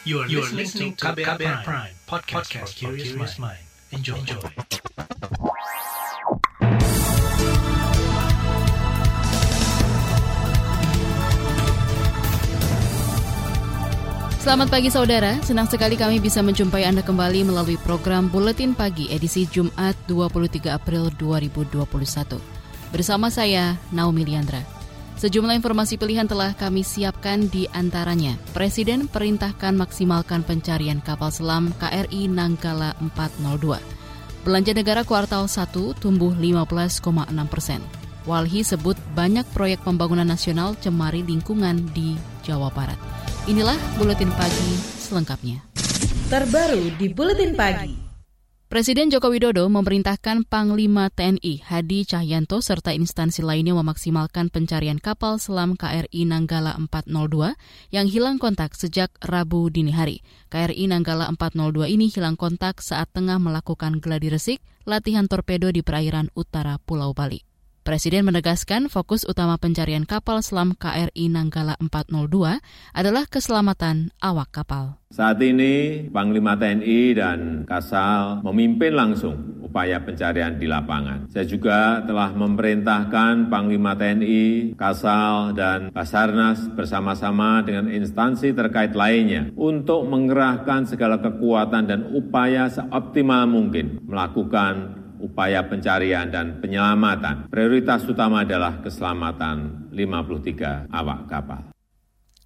You are, you are listening to KBR, Prime, Prime podcast, podcast for curious mind. Enjoy. Enjoy. Selamat pagi saudara, senang sekali kami bisa menjumpai Anda kembali melalui program Buletin Pagi edisi Jumat 23 April 2021. Bersama saya, Naomi Liandra. Sejumlah informasi pilihan telah kami siapkan di antaranya. Presiden perintahkan maksimalkan pencarian kapal selam KRI Nanggala 402. Belanja negara kuartal 1 tumbuh 15,6 persen. Walhi sebut banyak proyek pembangunan nasional cemari lingkungan di Jawa Barat. Inilah Buletin Pagi selengkapnya. Terbaru di Buletin Pagi. Presiden Joko Widodo memerintahkan Panglima TNI Hadi Cahyanto serta instansi lainnya memaksimalkan pencarian kapal selam KRI Nanggala 402 yang hilang kontak sejak Rabu dini hari. KRI Nanggala 402 ini hilang kontak saat tengah melakukan gladi resik latihan torpedo di perairan utara Pulau Bali. Presiden menegaskan fokus utama pencarian kapal selam KRI Nanggala 402 adalah keselamatan awak kapal. Saat ini Panglima TNI dan Kasal memimpin langsung upaya pencarian di lapangan. Saya juga telah memerintahkan Panglima TNI, Kasal, dan Basarnas bersama-sama dengan instansi terkait lainnya untuk mengerahkan segala kekuatan dan upaya seoptimal mungkin melakukan upaya pencarian dan penyelamatan. Prioritas utama adalah keselamatan 53 awak kapal.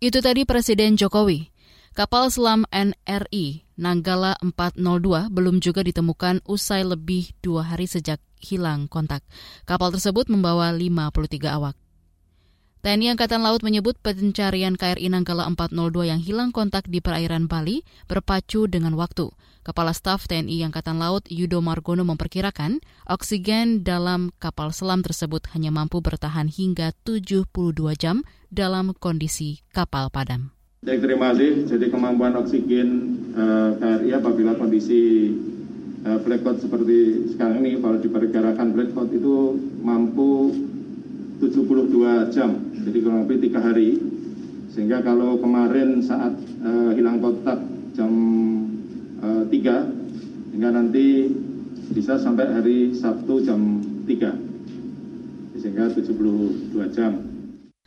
Itu tadi Presiden Jokowi. Kapal selam NRI Nanggala 402 belum juga ditemukan usai lebih dua hari sejak hilang kontak. Kapal tersebut membawa 53 awak. TNI Angkatan Laut menyebut pencarian KRI Nanggala 402 yang hilang kontak di perairan Bali berpacu dengan waktu. Kepala Staf TNI Angkatan Laut Yudo Margono memperkirakan oksigen dalam kapal selam tersebut hanya mampu bertahan hingga 72 jam dalam kondisi kapal padam. Saya terima kasih. Jadi kemampuan oksigen uh, KRI apabila kondisi uh, blackout seperti sekarang ini, kalau diperkirakan blackout itu mampu 72 jam, jadi kurang lebih tiga hari. Sehingga kalau kemarin saat uh, hilang kontak jam 3, hingga nanti bisa sampai hari Sabtu jam 3, sehingga 72 jam.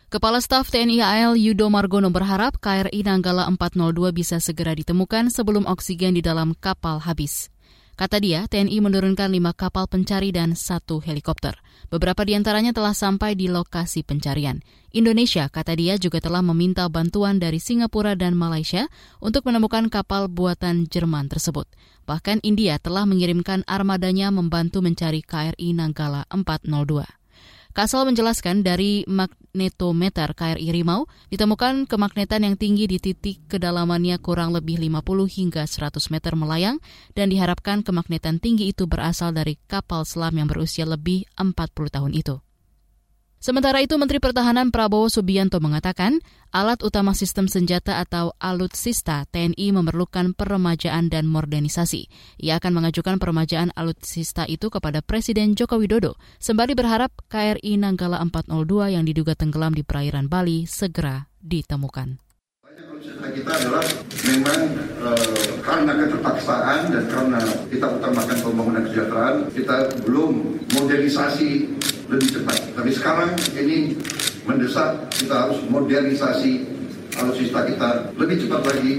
Kepala Staf TNI AL Yudo Margono berharap KRI Nanggala 402 bisa segera ditemukan sebelum oksigen di dalam kapal habis. Kata dia, TNI menurunkan lima kapal pencari dan satu helikopter. Beberapa di antaranya telah sampai di lokasi pencarian. Indonesia, kata dia, juga telah meminta bantuan dari Singapura dan Malaysia untuk menemukan kapal buatan Jerman tersebut. Bahkan India telah mengirimkan armadanya membantu mencari KRI Nanggala 402. Kasal menjelaskan dari magnetometer KRI Rimau ditemukan kemagnetan yang tinggi di titik kedalamannya kurang lebih 50 hingga 100 meter melayang dan diharapkan kemagnetan tinggi itu berasal dari kapal selam yang berusia lebih 40 tahun itu. Sementara itu, Menteri Pertahanan Prabowo Subianto mengatakan, alat utama sistem senjata atau alutsista TNI memerlukan peremajaan dan modernisasi. Ia akan mengajukan peremajaan alutsista itu kepada Presiden Joko Widodo, sembari berharap KRI Nanggala 402 yang diduga tenggelam di perairan Bali segera ditemukan kita adalah memang e, karena keterpaksaan dan karena kita utamakan pembangunan kesejahteraan, kita belum modernisasi lebih cepat. Tapi sekarang ini mendesak kita harus modernisasi alutsista kita lebih cepat lagi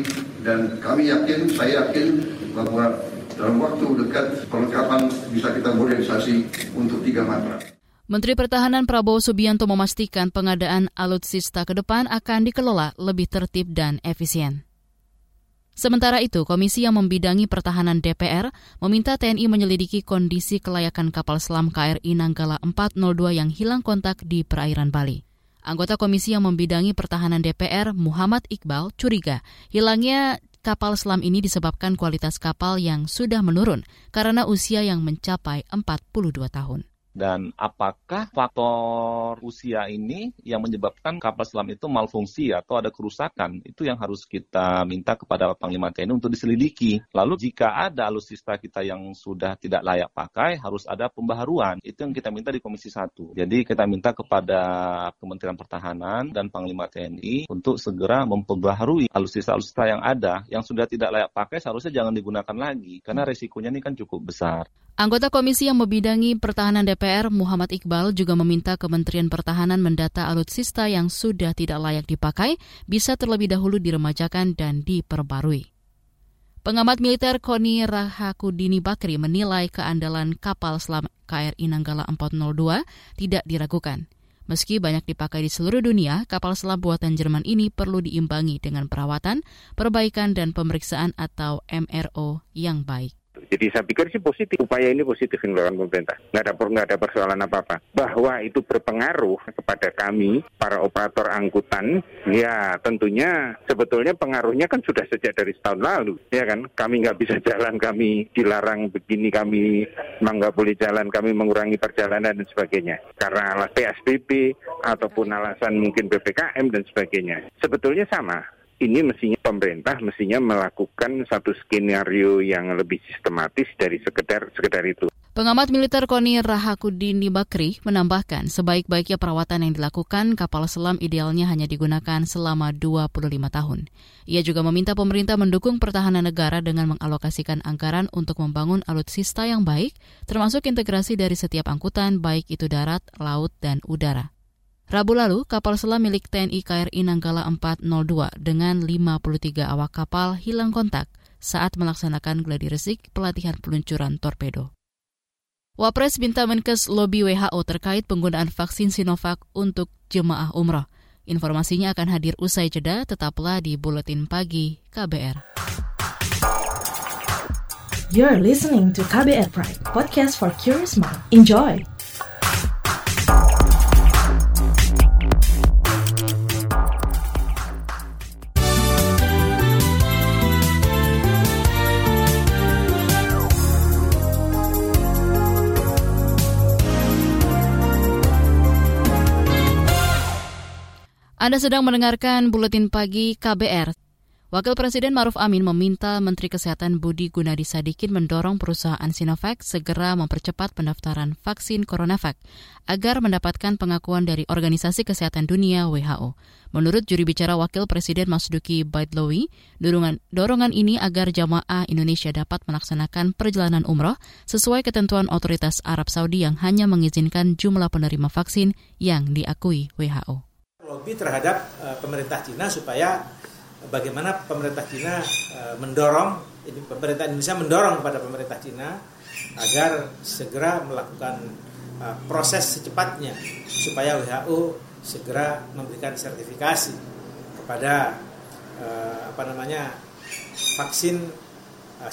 dan kami yakin, saya yakin bahwa dalam waktu dekat perlengkapan bisa kita modernisasi untuk tiga matra. Menteri Pertahanan Prabowo Subianto memastikan pengadaan alutsista ke depan akan dikelola lebih tertib dan efisien. Sementara itu, komisi yang membidangi pertahanan DPR meminta TNI menyelidiki kondisi kelayakan kapal selam KRI Nanggala 402 yang hilang kontak di perairan Bali. Anggota komisi yang membidangi pertahanan DPR, Muhammad Iqbal, curiga hilangnya kapal selam ini disebabkan kualitas kapal yang sudah menurun karena usia yang mencapai 42 tahun. Dan apakah faktor usia ini yang menyebabkan kapal selam itu malfungsi atau ada kerusakan itu yang harus kita minta kepada Panglima TNI untuk diselidiki. Lalu jika ada alutsista kita yang sudah tidak layak pakai harus ada pembaharuan. Itu yang kita minta di Komisi 1. Jadi kita minta kepada Kementerian Pertahanan dan Panglima TNI untuk segera memperbaharui alutsista-alutsista yang ada yang sudah tidak layak pakai seharusnya jangan digunakan lagi karena resikonya ini kan cukup besar. Anggota komisi yang membidangi pertahanan DPR, Muhammad Iqbal, juga meminta Kementerian Pertahanan mendata alutsista yang sudah tidak layak dipakai bisa terlebih dahulu diremajakan dan diperbarui. Pengamat militer Koni Rahakudini Bakri menilai keandalan kapal selam KRI Nanggala 402 tidak diragukan. Meski banyak dipakai di seluruh dunia, kapal selam buatan Jerman ini perlu diimbangi dengan perawatan, perbaikan, dan pemeriksaan atau MRO yang baik. Jadi saya pikir sih positif, upaya ini positif yang dilakukan pemerintah. Nggak ada, nggak ada persoalan apa-apa. Bahwa itu berpengaruh kepada kami, para operator angkutan, ya tentunya sebetulnya pengaruhnya kan sudah sejak dari setahun lalu. Ya kan, kami nggak bisa jalan, kami dilarang begini, kami nggak boleh jalan, kami mengurangi perjalanan dan sebagainya. Karena alasan PSBB ataupun alasan mungkin PPKM dan sebagainya. Sebetulnya sama, ini mestinya pemerintah mestinya melakukan satu skenario yang lebih sistematis dari sekedar sekedar itu. Pengamat militer Koni Rahakudin Bakri menambahkan sebaik-baiknya perawatan yang dilakukan kapal selam idealnya hanya digunakan selama 25 tahun. Ia juga meminta pemerintah mendukung pertahanan negara dengan mengalokasikan anggaran untuk membangun alutsista yang baik, termasuk integrasi dari setiap angkutan baik itu darat, laut, dan udara. Rabu lalu, kapal selam milik TNI KRI Nanggala 402 dengan 53 awak kapal hilang kontak saat melaksanakan gladi resik pelatihan peluncuran torpedo. Wapres minta Menkes lobby WHO terkait penggunaan vaksin Sinovac untuk jemaah umroh. Informasinya akan hadir usai jeda, tetaplah di Buletin Pagi KBR. You're listening to KBR Pride, podcast for curious mind. Enjoy! Anda sedang mendengarkan Buletin Pagi KBR. Wakil Presiden Maruf Amin meminta Menteri Kesehatan Budi Gunadi Sadikin mendorong perusahaan Sinovac segera mempercepat pendaftaran vaksin CoronaVac agar mendapatkan pengakuan dari Organisasi Kesehatan Dunia WHO. Menurut juri bicara Wakil Presiden Masduki Baitlowi, dorongan, dorongan ini agar jamaah Indonesia dapat melaksanakan perjalanan umroh sesuai ketentuan otoritas Arab Saudi yang hanya mengizinkan jumlah penerima vaksin yang diakui WHO lobby terhadap uh, pemerintah Cina supaya bagaimana pemerintah Cina uh, mendorong pemerintah Indonesia mendorong kepada pemerintah Cina agar segera melakukan uh, proses secepatnya supaya WHO segera memberikan sertifikasi kepada apa namanya vaksin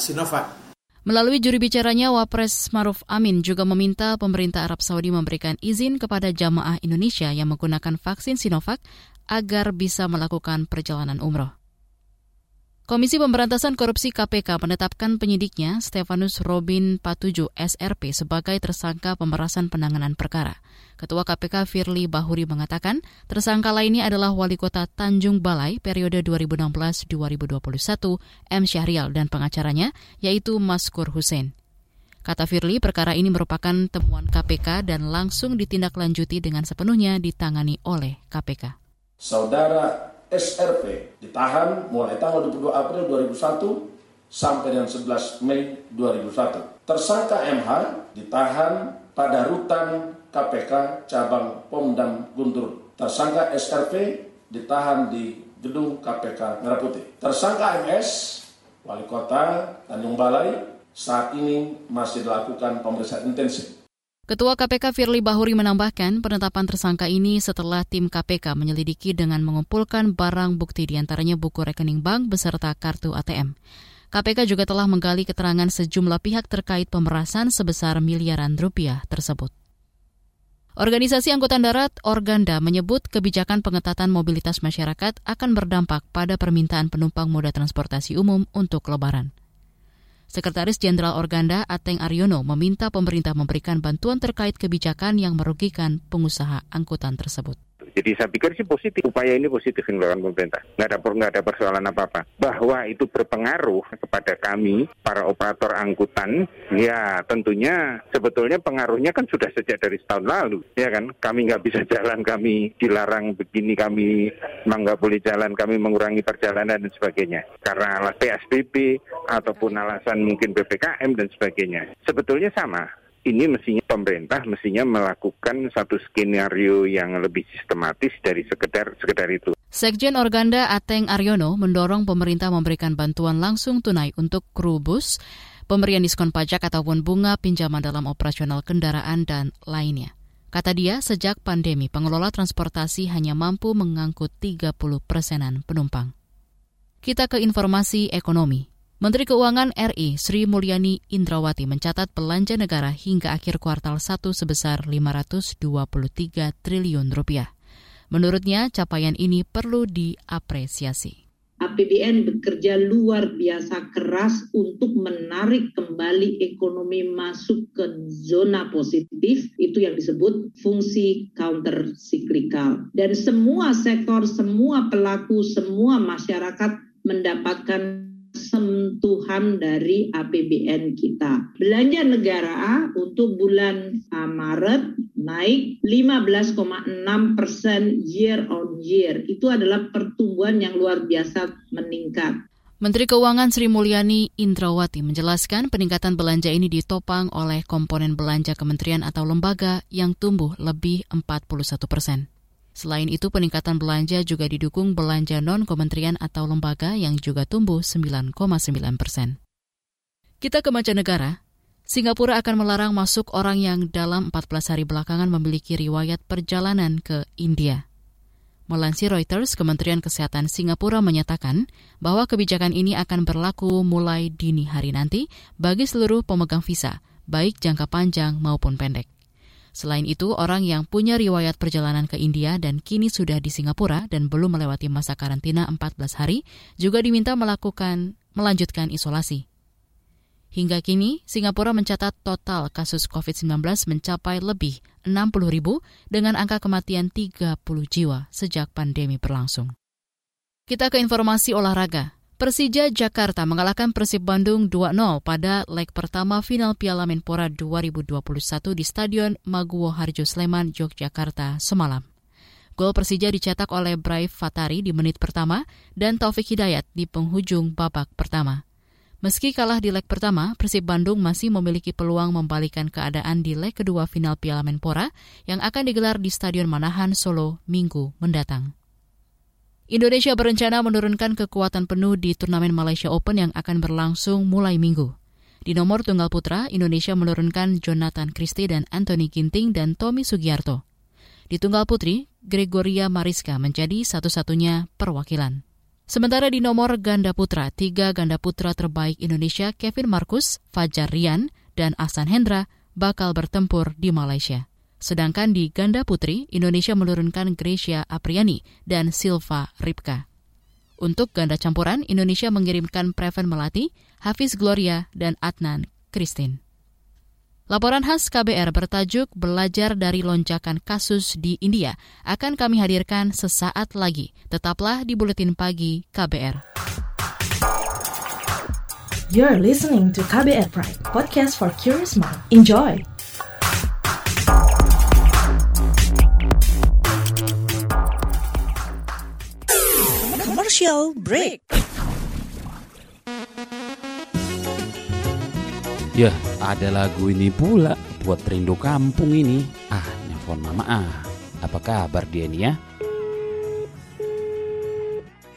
Sinovac Melalui juri bicaranya, Wapres Maruf Amin juga meminta pemerintah Arab Saudi memberikan izin kepada jamaah Indonesia yang menggunakan vaksin Sinovac agar bisa melakukan perjalanan umroh. Komisi Pemberantasan Korupsi KPK menetapkan penyidiknya Stefanus Robin Patuju SRP sebagai tersangka pemerasan penanganan perkara. Ketua KPK Firly Bahuri mengatakan tersangka lainnya adalah Wali Kota Tanjung Balai periode 2016-2021 M. Syahrial dan pengacaranya yaitu Maskur Hussein. Kata Firly, perkara ini merupakan temuan KPK dan langsung ditindaklanjuti dengan sepenuhnya ditangani oleh KPK. Saudara SRP ditahan mulai tanggal 22 April 2001 sampai dengan 11 Mei 2001. Tersangka MH ditahan pada rutan KPK cabang Pomdam Guntur. Tersangka SRP ditahan di gedung KPK Merah Putih. Tersangka MS, Wali Kota Tanjung Balai, saat ini masih dilakukan pemeriksaan intensif. Ketua KPK Firly Bahuri menambahkan penetapan tersangka ini setelah tim KPK menyelidiki dengan mengumpulkan barang bukti di antaranya buku rekening bank beserta kartu ATM. KPK juga telah menggali keterangan sejumlah pihak terkait pemerasan sebesar miliaran rupiah tersebut. Organisasi Angkutan Darat Organda menyebut kebijakan pengetatan mobilitas masyarakat akan berdampak pada permintaan penumpang moda transportasi umum untuk lebaran. Sekretaris Jenderal Organda Ateng Aryono meminta pemerintah memberikan bantuan terkait kebijakan yang merugikan pengusaha angkutan tersebut. Jadi saya pikir sih positif, upaya ini positif yang dilakukan pemerintah. Nggak ada, nggak ada persoalan apa-apa. Bahwa itu berpengaruh kepada kami, para operator angkutan, ya tentunya sebetulnya pengaruhnya kan sudah sejak dari setahun lalu. Ya kan, kami nggak bisa jalan, kami dilarang begini, kami nggak boleh jalan, kami mengurangi perjalanan dan sebagainya. Karena alasan PSBB ataupun alasan mungkin PPKM dan sebagainya. Sebetulnya sama, ini mestinya pemerintah mestinya melakukan satu skenario yang lebih sistematis dari sekedar sekedar itu. Sekjen Organda Ateng Aryono mendorong pemerintah memberikan bantuan langsung tunai untuk kru bus, pemberian diskon pajak ataupun bunga pinjaman dalam operasional kendaraan dan lainnya. Kata dia, sejak pandemi, pengelola transportasi hanya mampu mengangkut 30 persenan penumpang. Kita ke informasi ekonomi. Menteri Keuangan RI Sri Mulyani Indrawati mencatat belanja negara hingga akhir kuartal 1 sebesar 523 triliun rupiah. Menurutnya, capaian ini perlu diapresiasi. APBN bekerja luar biasa keras untuk menarik kembali ekonomi masuk ke zona positif, itu yang disebut fungsi counter cyclical. Dan semua sektor, semua pelaku, semua masyarakat mendapatkan sentuhan dari APBN kita. Belanja negara untuk bulan Maret naik 15,6 persen year on year. Itu adalah pertumbuhan yang luar biasa meningkat. Menteri Keuangan Sri Mulyani Indrawati menjelaskan peningkatan belanja ini ditopang oleh komponen belanja kementerian atau lembaga yang tumbuh lebih 41 persen. Selain itu, peningkatan belanja juga didukung belanja non-kementerian atau lembaga yang juga tumbuh 9,9 persen. Kita ke mancanegara. Singapura akan melarang masuk orang yang dalam 14 hari belakangan memiliki riwayat perjalanan ke India. Melansir Reuters, Kementerian Kesehatan Singapura menyatakan bahwa kebijakan ini akan berlaku mulai dini hari nanti bagi seluruh pemegang visa, baik jangka panjang maupun pendek. Selain itu, orang yang punya riwayat perjalanan ke India dan kini sudah di Singapura dan belum melewati masa karantina 14 hari juga diminta melakukan melanjutkan isolasi. Hingga kini, Singapura mencatat total kasus COVID-19 mencapai lebih 60 ribu dengan angka kematian 30 jiwa sejak pandemi berlangsung. Kita ke informasi olahraga. Persija Jakarta mengalahkan Persib Bandung 2-0 pada leg pertama final Piala Menpora 2021 di Stadion Maguwo Harjo Sleman, Yogyakarta semalam. Gol Persija dicetak oleh Brave Fatari di menit pertama dan Taufik Hidayat di penghujung babak pertama. Meski kalah di leg pertama, Persib Bandung masih memiliki peluang membalikan keadaan di leg kedua final Piala Menpora yang akan digelar di Stadion Manahan, Solo, minggu mendatang. Indonesia berencana menurunkan kekuatan penuh di turnamen Malaysia Open yang akan berlangsung mulai minggu. Di nomor tunggal putra, Indonesia menurunkan Jonathan Christie dan Anthony Ginting dan Tommy Sugiarto. Di tunggal putri, Gregoria Mariska menjadi satu-satunya perwakilan. Sementara di nomor ganda putra, tiga ganda putra terbaik Indonesia Kevin Marcus, Fajar Rian, dan Ahsan Hendra bakal bertempur di Malaysia. Sedangkan di ganda putri, Indonesia menurunkan Gracia Apriani dan Silva Ripka. Untuk ganda campuran, Indonesia mengirimkan Preven Melati, Hafiz Gloria, dan Adnan Christine. Laporan khas KBR bertajuk Belajar dari Lonjakan Kasus di India akan kami hadirkan sesaat lagi. Tetaplah di Buletin Pagi KBR. You're listening to KBR Pride, podcast for curious mind. Enjoy! Commercial break. Ya, ada lagu ini pula buat rindu kampung ini. Ah, nelfon mama ah. Apa kabar dia nih ya?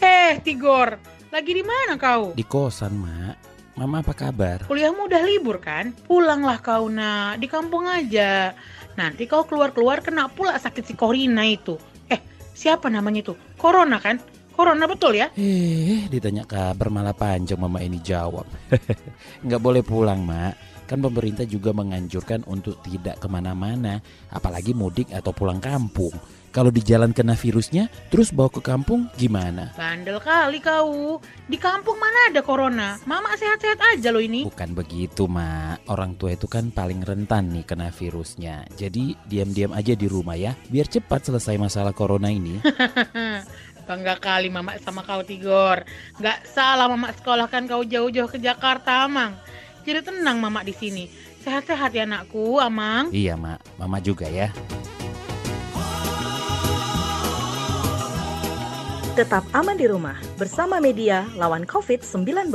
Eh, Tigor, lagi di mana kau? Di kosan, Mak. Mama apa kabar? Kuliahmu udah libur kan? Pulanglah kau, nak. Di kampung aja. Nanti kau keluar-keluar kena pula sakit si Corina itu. Eh, siapa namanya itu? Corona kan? Corona betul ya? Eh, ditanya kabar malah panjang mama ini jawab. Nggak boleh pulang, Mak. Kan pemerintah juga menganjurkan untuk tidak ke mana-mana, apalagi mudik atau pulang kampung. Kalau di jalan kena virusnya, terus bawa ke kampung gimana? Bandel kali kau. Di kampung mana ada corona? Mama sehat-sehat aja loh ini. Bukan begitu, Mak. Orang tua itu kan paling rentan nih kena virusnya. Jadi diam-diam aja di rumah ya, biar cepat selesai masalah corona ini. Bangga kali Mama sama kau Tigor. Gak salah Mama sekolahkan kau jauh-jauh ke Jakarta, Amang. Jadi tenang Mama di sini. Sehat-sehat ya anakku, Amang. iya, Mak. Mama juga ya. Tetap aman di rumah bersama media lawan COVID-19.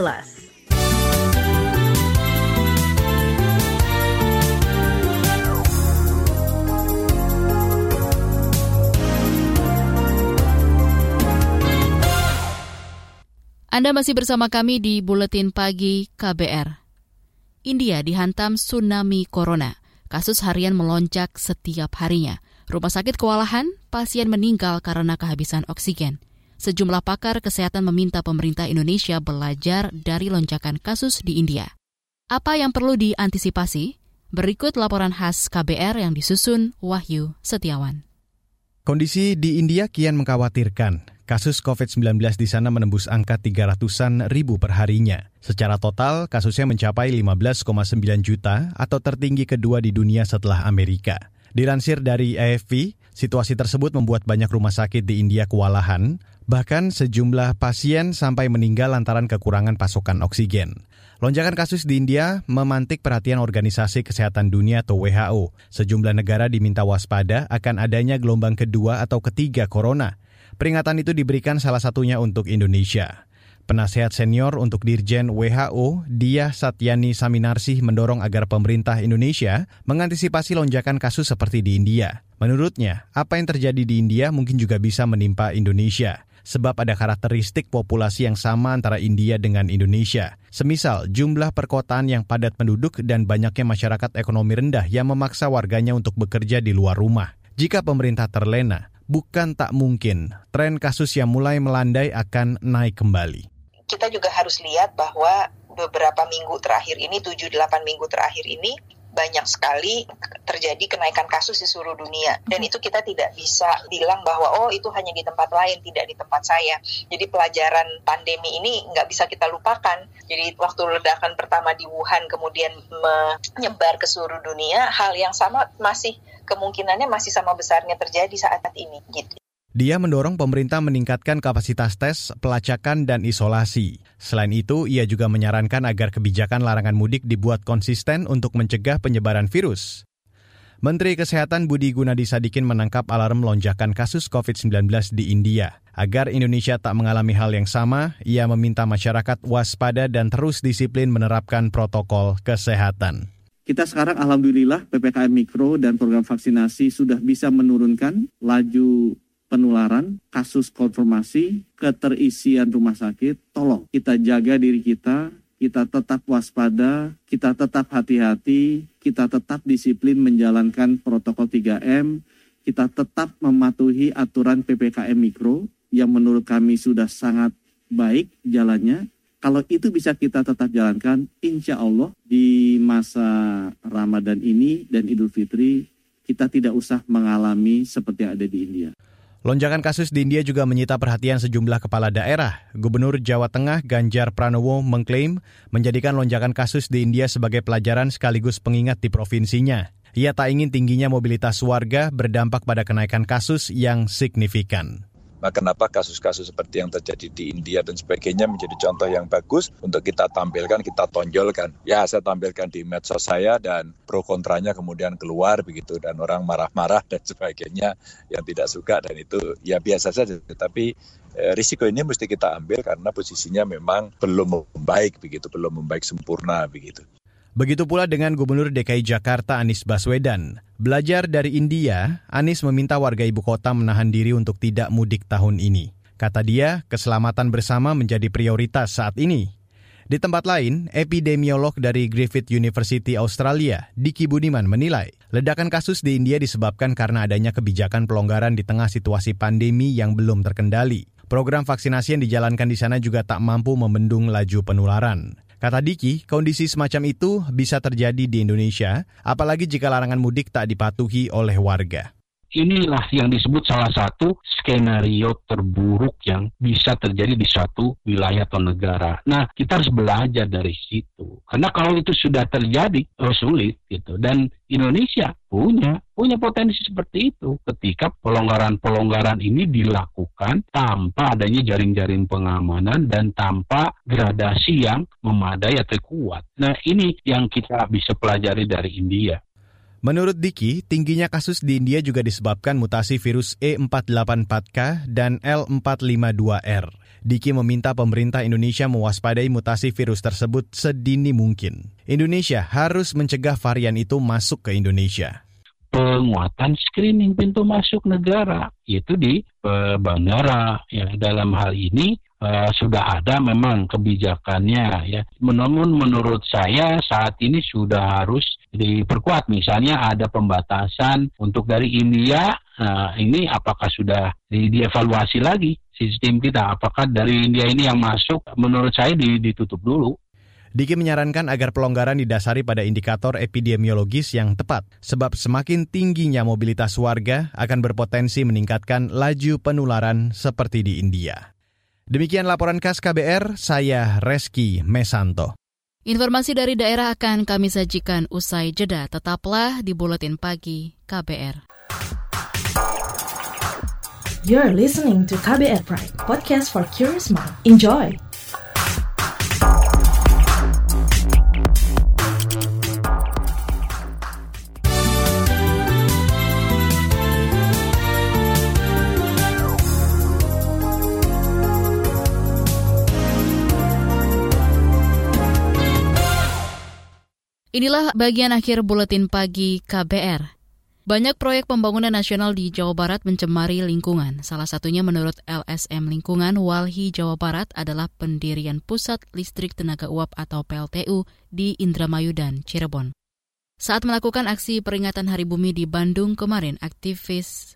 Anda masih bersama kami di Buletin Pagi KBR. India dihantam tsunami corona. Kasus harian melonjak setiap harinya. Rumah sakit kewalahan, pasien meninggal karena kehabisan oksigen. Sejumlah pakar kesehatan meminta pemerintah Indonesia belajar dari lonjakan kasus di India. Apa yang perlu diantisipasi? Berikut laporan khas KBR yang disusun Wahyu Setiawan. Kondisi di India kian mengkhawatirkan. Kasus COVID-19 di sana menembus angka 300-an ribu perharinya. Secara total, kasusnya mencapai 15,9 juta atau tertinggi kedua di dunia setelah Amerika. Dilansir dari AFP, situasi tersebut membuat banyak rumah sakit di India kewalahan, bahkan sejumlah pasien sampai meninggal lantaran kekurangan pasokan oksigen. Lonjakan kasus di India memantik perhatian Organisasi Kesehatan Dunia atau WHO. Sejumlah negara diminta waspada akan adanya gelombang kedua atau ketiga corona. Peringatan itu diberikan salah satunya untuk Indonesia. Penasehat senior untuk Dirjen WHO, Dia Satyani Saminarsih mendorong agar pemerintah Indonesia mengantisipasi lonjakan kasus seperti di India. Menurutnya, apa yang terjadi di India mungkin juga bisa menimpa Indonesia sebab ada karakteristik populasi yang sama antara India dengan Indonesia. Semisal jumlah perkotaan yang padat penduduk dan banyaknya masyarakat ekonomi rendah yang memaksa warganya untuk bekerja di luar rumah. Jika pemerintah terlena, bukan tak mungkin tren kasus yang mulai melandai akan naik kembali. Kita juga harus lihat bahwa beberapa minggu terakhir ini, 7-8 minggu terakhir ini, banyak sekali terjadi kenaikan kasus di seluruh dunia. Dan itu kita tidak bisa bilang bahwa oh itu hanya di tempat lain tidak di tempat saya. Jadi pelajaran pandemi ini nggak bisa kita lupakan. Jadi waktu ledakan pertama di Wuhan kemudian menyebar ke seluruh dunia hal yang sama masih kemungkinannya masih sama besarnya terjadi saat ini gitu dia mendorong pemerintah meningkatkan kapasitas tes, pelacakan, dan isolasi. Selain itu, ia juga menyarankan agar kebijakan larangan mudik dibuat konsisten untuk mencegah penyebaran virus. Menteri Kesehatan Budi Gunadi Sadikin menangkap alarm lonjakan kasus COVID-19 di India. Agar Indonesia tak mengalami hal yang sama, ia meminta masyarakat waspada dan terus disiplin menerapkan protokol kesehatan. Kita sekarang alhamdulillah PPKM Mikro dan program vaksinasi sudah bisa menurunkan laju penularan, kasus konfirmasi, keterisian rumah sakit, tolong kita jaga diri kita, kita tetap waspada, kita tetap hati-hati, kita tetap disiplin menjalankan protokol 3M, kita tetap mematuhi aturan PPKM Mikro yang menurut kami sudah sangat baik jalannya. Kalau itu bisa kita tetap jalankan, insya Allah di masa Ramadan ini dan Idul Fitri kita tidak usah mengalami seperti yang ada di India. Lonjakan kasus di India juga menyita perhatian sejumlah kepala daerah. Gubernur Jawa Tengah Ganjar Pranowo mengklaim menjadikan lonjakan kasus di India sebagai pelajaran sekaligus pengingat di provinsinya. Ia tak ingin tingginya mobilitas warga berdampak pada kenaikan kasus yang signifikan. Nah, kenapa kasus-kasus seperti yang terjadi di India dan sebagainya menjadi contoh yang bagus untuk kita tampilkan, kita tonjolkan. Ya, saya tampilkan di medsos saya dan pro kontranya kemudian keluar begitu dan orang marah-marah dan sebagainya yang tidak suka dan itu ya biasa saja. Tetapi eh, risiko ini mesti kita ambil karena posisinya memang belum membaik begitu, belum membaik sempurna begitu. Begitu pula dengan Gubernur DKI Jakarta Anies Baswedan. Belajar dari India, Anies meminta warga ibu kota menahan diri untuk tidak mudik tahun ini. Kata dia, keselamatan bersama menjadi prioritas saat ini. Di tempat lain, epidemiolog dari Griffith University Australia, Diki Budiman menilai, ledakan kasus di India disebabkan karena adanya kebijakan pelonggaran di tengah situasi pandemi yang belum terkendali. Program vaksinasi yang dijalankan di sana juga tak mampu membendung laju penularan. Kata Diki, kondisi semacam itu bisa terjadi di Indonesia, apalagi jika larangan mudik tak dipatuhi oleh warga. Inilah yang disebut salah satu skenario terburuk yang bisa terjadi di suatu wilayah atau negara. Nah, kita harus belajar dari situ. Karena kalau itu sudah terjadi, oh sulit gitu. Dan Indonesia punya punya potensi seperti itu ketika pelonggaran-pelonggaran ini dilakukan tanpa adanya jaring-jaring pengamanan dan tanpa gradasi yang memadai atau kuat. Nah, ini yang kita bisa pelajari dari India. Menurut Diki, tingginya kasus di India juga disebabkan mutasi virus E484K dan L452R. Diki meminta pemerintah Indonesia mewaspadai mutasi virus tersebut sedini mungkin. Indonesia harus mencegah varian itu masuk ke Indonesia penguatan screening pintu masuk negara yaitu di uh, bandara ya dalam hal ini uh, sudah ada memang kebijakannya ya. Namun menurut saya saat ini sudah harus diperkuat. Misalnya ada pembatasan untuk dari India uh, ini apakah sudah di dievaluasi lagi sistem kita? Apakah dari India ini yang masuk? Menurut saya ditutup dulu. Diki menyarankan agar pelonggaran didasari pada indikator epidemiologis yang tepat, sebab semakin tingginya mobilitas warga akan berpotensi meningkatkan laju penularan seperti di India. Demikian laporan khas KBR, saya Reski Mesanto. Informasi dari daerah akan kami sajikan usai jeda. Tetaplah di Buletin Pagi KBR. You're listening to KBR Pride, podcast for curious mind. Enjoy! Inilah bagian akhir buletin pagi KBR. Banyak proyek pembangunan nasional di Jawa Barat mencemari lingkungan. Salah satunya menurut LSM Lingkungan Walhi Jawa Barat adalah pendirian Pusat Listrik Tenaga Uap atau PLTU di Indramayu dan Cirebon. Saat melakukan aksi peringatan Hari Bumi di Bandung kemarin, aktivis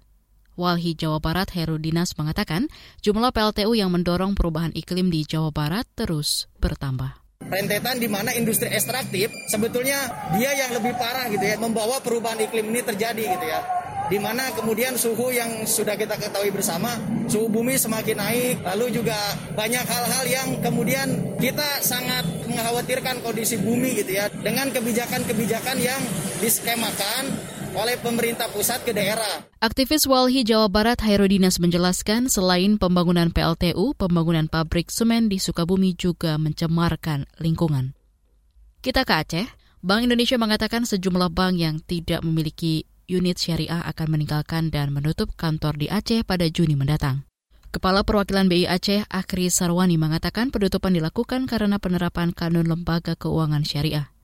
Walhi Jawa Barat Heru Dinas mengatakan jumlah PLTU yang mendorong perubahan iklim di Jawa Barat terus bertambah rentetan di mana industri ekstraktif sebetulnya dia yang lebih parah gitu ya membawa perubahan iklim ini terjadi gitu ya. Di mana kemudian suhu yang sudah kita ketahui bersama suhu bumi semakin naik lalu juga banyak hal-hal yang kemudian kita sangat mengkhawatirkan kondisi bumi gitu ya. Dengan kebijakan-kebijakan yang diskemakan oleh pemerintah pusat ke daerah. Aktivis Walhi Jawa Barat Hairudinas menjelaskan selain pembangunan PLTU, pembangunan pabrik semen di Sukabumi juga mencemarkan lingkungan. Kita ke Aceh. Bank Indonesia mengatakan sejumlah bank yang tidak memiliki unit syariah akan meninggalkan dan menutup kantor di Aceh pada Juni mendatang. Kepala Perwakilan BI Aceh, Akhri Sarwani, mengatakan penutupan dilakukan karena penerapan kanun lembaga keuangan syariah.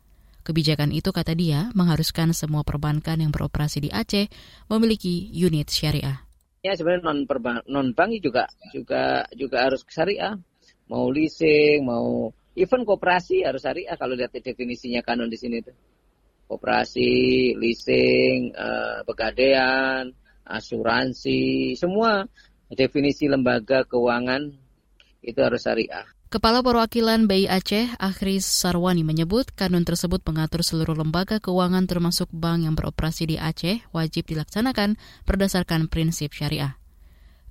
Kebijakan itu, kata dia, mengharuskan semua perbankan yang beroperasi di Aceh memiliki unit syariah. Ya sebenarnya non non bank juga juga juga harus syariah. Mau leasing, mau even koperasi harus syariah kalau lihat definisinya kanon di sini tuh. Koperasi, leasing, uh, pegadaian, asuransi, semua definisi lembaga keuangan itu harus syariah. Kepala Perwakilan BI Aceh, Akhris Sarwani menyebut kanun tersebut mengatur seluruh lembaga keuangan termasuk bank yang beroperasi di Aceh wajib dilaksanakan berdasarkan prinsip syariah.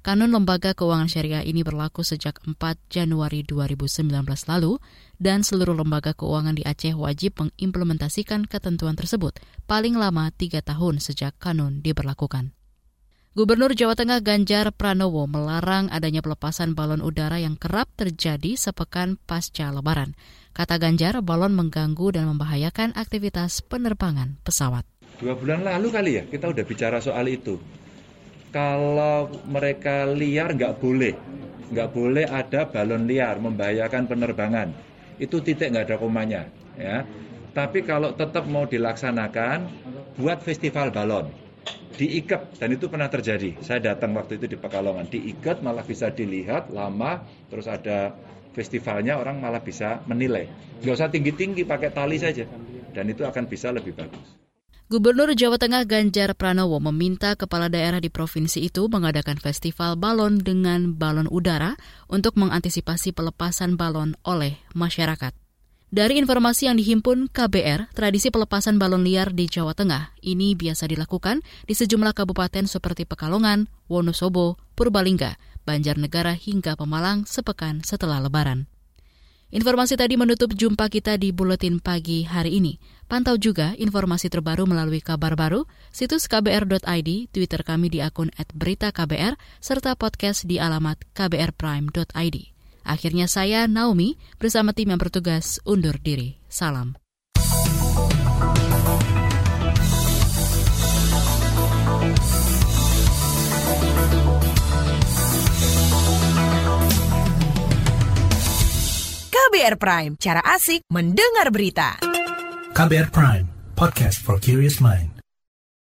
Kanun lembaga keuangan syariah ini berlaku sejak 4 Januari 2019 lalu dan seluruh lembaga keuangan di Aceh wajib mengimplementasikan ketentuan tersebut paling lama tiga tahun sejak kanun diberlakukan. Gubernur Jawa Tengah Ganjar Pranowo melarang adanya pelepasan balon udara yang kerap terjadi sepekan pasca Lebaran. Kata Ganjar, balon mengganggu dan membahayakan aktivitas penerbangan pesawat. Dua bulan lalu kali ya kita udah bicara soal itu. Kalau mereka liar nggak boleh, nggak boleh ada balon liar membahayakan penerbangan. Itu titik nggak ada komanya, ya. Tapi kalau tetap mau dilaksanakan, buat festival balon diikat dan itu pernah terjadi. Saya datang waktu itu di Pekalongan, diikat malah bisa dilihat lama, terus ada festivalnya orang malah bisa menilai. Nggak usah tinggi-tinggi, pakai tali saja. Dan itu akan bisa lebih bagus. Gubernur Jawa Tengah Ganjar Pranowo meminta kepala daerah di provinsi itu mengadakan festival balon dengan balon udara untuk mengantisipasi pelepasan balon oleh masyarakat. Dari informasi yang dihimpun KBR, tradisi pelepasan balon liar di Jawa Tengah ini biasa dilakukan di sejumlah kabupaten seperti Pekalongan, Wonosobo, Purbalingga, Banjarnegara hingga Pemalang sepekan setelah Lebaran. Informasi tadi menutup jumpa kita di Buletin Pagi hari ini. Pantau juga informasi terbaru melalui kabar baru, situs kbr.id, Twitter kami di akun @beritaKBR, serta podcast di alamat kbrprime.id. Akhirnya saya, Naomi, bersama tim yang bertugas undur diri. Salam. KBR Prime, cara asik mendengar berita. KBR Prime, podcast for curious mind.